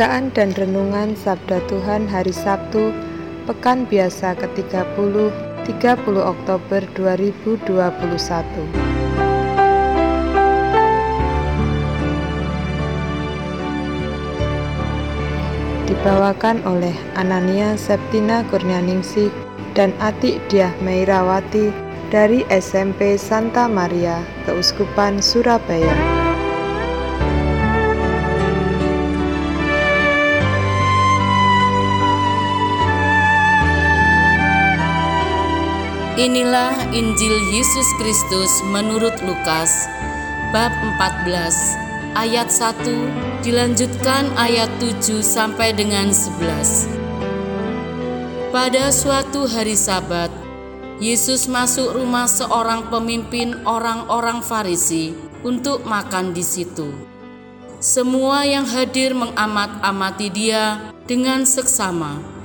Bacaan dan Renungan Sabda Tuhan Hari Sabtu Pekan Biasa ke-30 30 Oktober 2021 Dibawakan oleh Anania Septina Kurnianingsih dan Atik Diah Meirawati dari SMP Santa Maria, Keuskupan Surabaya. Inilah Injil Yesus Kristus menurut Lukas bab 14 ayat 1 dilanjutkan ayat 7 sampai dengan 11. Pada suatu hari Sabat, Yesus masuk rumah seorang pemimpin orang-orang Farisi untuk makan di situ. Semua yang hadir mengamat-amati dia dengan seksama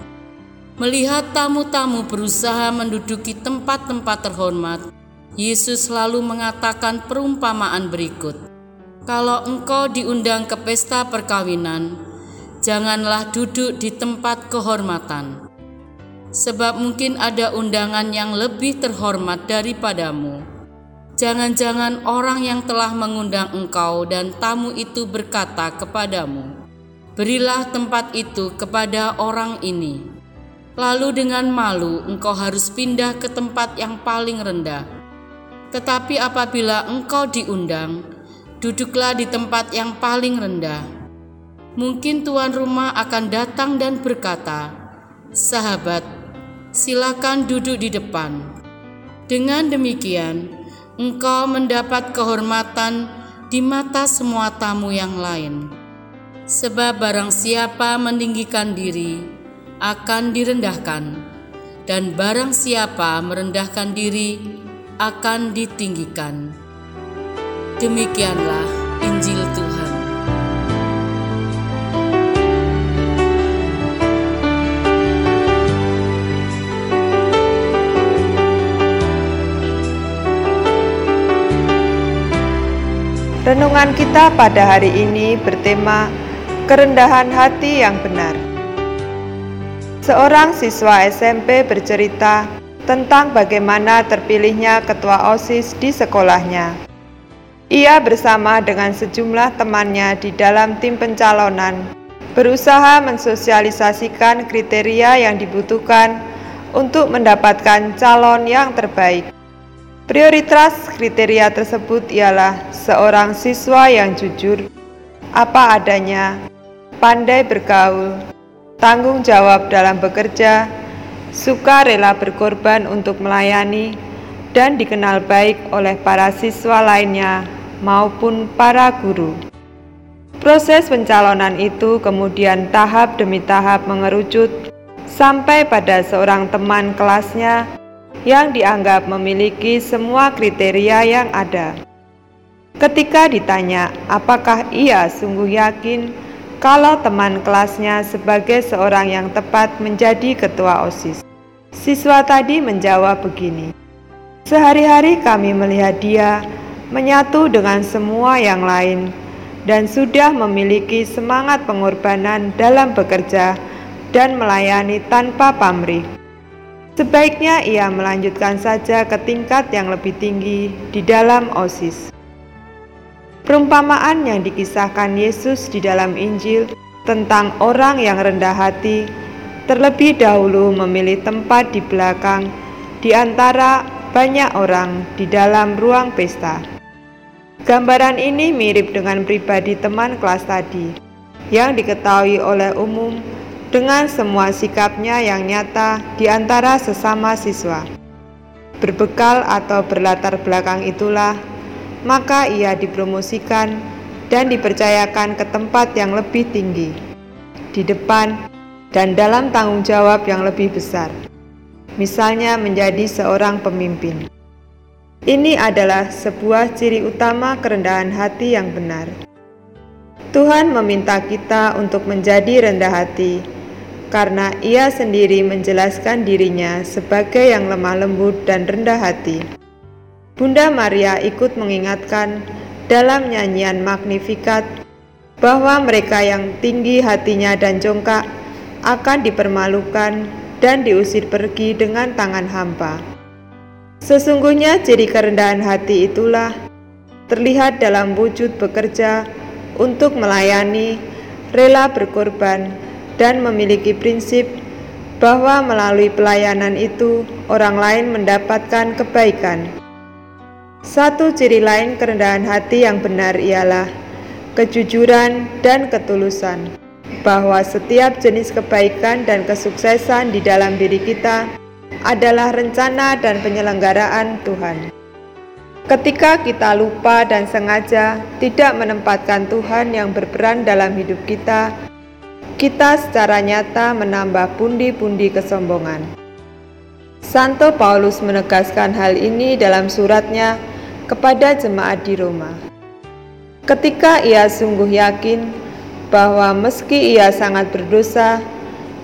Melihat tamu-tamu berusaha menduduki tempat-tempat terhormat, Yesus selalu mengatakan perumpamaan berikut: "Kalau engkau diundang ke pesta perkawinan, janganlah duduk di tempat kehormatan, sebab mungkin ada undangan yang lebih terhormat daripadamu." Jangan-jangan orang yang telah mengundang engkau dan tamu itu berkata kepadamu, "Berilah tempat itu kepada orang ini." Lalu dengan malu engkau harus pindah ke tempat yang paling rendah. Tetapi apabila engkau diundang, duduklah di tempat yang paling rendah. Mungkin tuan rumah akan datang dan berkata, "Sahabat, silakan duduk di depan." Dengan demikian, engkau mendapat kehormatan di mata semua tamu yang lain. Sebab barang siapa meninggikan diri, akan direndahkan, dan barang siapa merendahkan diri akan ditinggikan. Demikianlah Injil Tuhan. Renungan kita pada hari ini bertema kerendahan hati yang benar. Seorang siswa SMP bercerita tentang bagaimana terpilihnya ketua OSIS di sekolahnya. Ia bersama dengan sejumlah temannya di dalam tim pencalonan berusaha mensosialisasikan kriteria yang dibutuhkan untuk mendapatkan calon yang terbaik. Prioritas kriteria tersebut ialah seorang siswa yang jujur, apa adanya, pandai bergaul, tanggung jawab dalam bekerja, suka rela berkorban untuk melayani, dan dikenal baik oleh para siswa lainnya maupun para guru. Proses pencalonan itu kemudian tahap demi tahap mengerucut sampai pada seorang teman kelasnya yang dianggap memiliki semua kriteria yang ada. Ketika ditanya apakah ia sungguh yakin kalau teman kelasnya sebagai seorang yang tepat menjadi ketua OSIS. Siswa tadi menjawab begini, Sehari-hari kami melihat dia menyatu dengan semua yang lain dan sudah memiliki semangat pengorbanan dalam bekerja dan melayani tanpa pamrih. Sebaiknya ia melanjutkan saja ke tingkat yang lebih tinggi di dalam OSIS. Perumpamaan yang dikisahkan Yesus di dalam Injil tentang orang yang rendah hati terlebih dahulu memilih tempat di belakang di antara banyak orang di dalam ruang pesta. Gambaran ini mirip dengan pribadi teman kelas tadi yang diketahui oleh umum dengan semua sikapnya yang nyata di antara sesama siswa. berbekal atau berlatar belakang itulah, maka ia dipromosikan dan dipercayakan ke tempat yang lebih tinggi, di depan dan dalam tanggung jawab yang lebih besar. Misalnya menjadi seorang pemimpin. Ini adalah sebuah ciri utama kerendahan hati yang benar. Tuhan meminta kita untuk menjadi rendah hati, karena Ia sendiri menjelaskan dirinya sebagai yang lemah lembut dan rendah hati. Bunda Maria ikut mengingatkan dalam nyanyian Magnificat bahwa mereka yang tinggi hatinya dan jongkak akan dipermalukan dan diusir pergi dengan tangan hampa. Sesungguhnya ciri kerendahan hati itulah terlihat dalam wujud bekerja untuk melayani, rela berkorban, dan memiliki prinsip bahwa melalui pelayanan itu orang lain mendapatkan kebaikan. Satu ciri lain kerendahan hati yang benar ialah kejujuran dan ketulusan, bahwa setiap jenis kebaikan dan kesuksesan di dalam diri kita adalah rencana dan penyelenggaraan Tuhan. Ketika kita lupa dan sengaja tidak menempatkan Tuhan yang berperan dalam hidup kita, kita secara nyata menambah pundi-pundi kesombongan. Santo Paulus menegaskan hal ini dalam suratnya kepada jemaat di Roma. Ketika ia sungguh yakin bahwa meski ia sangat berdosa,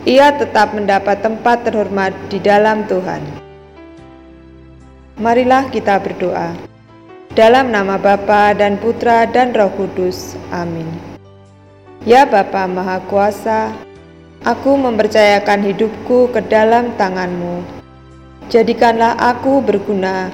ia tetap mendapat tempat terhormat di dalam Tuhan. Marilah kita berdoa. Dalam nama Bapa dan Putra dan Roh Kudus. Amin. Ya Bapa Maha Kuasa, aku mempercayakan hidupku ke dalam tanganmu. Jadikanlah aku berguna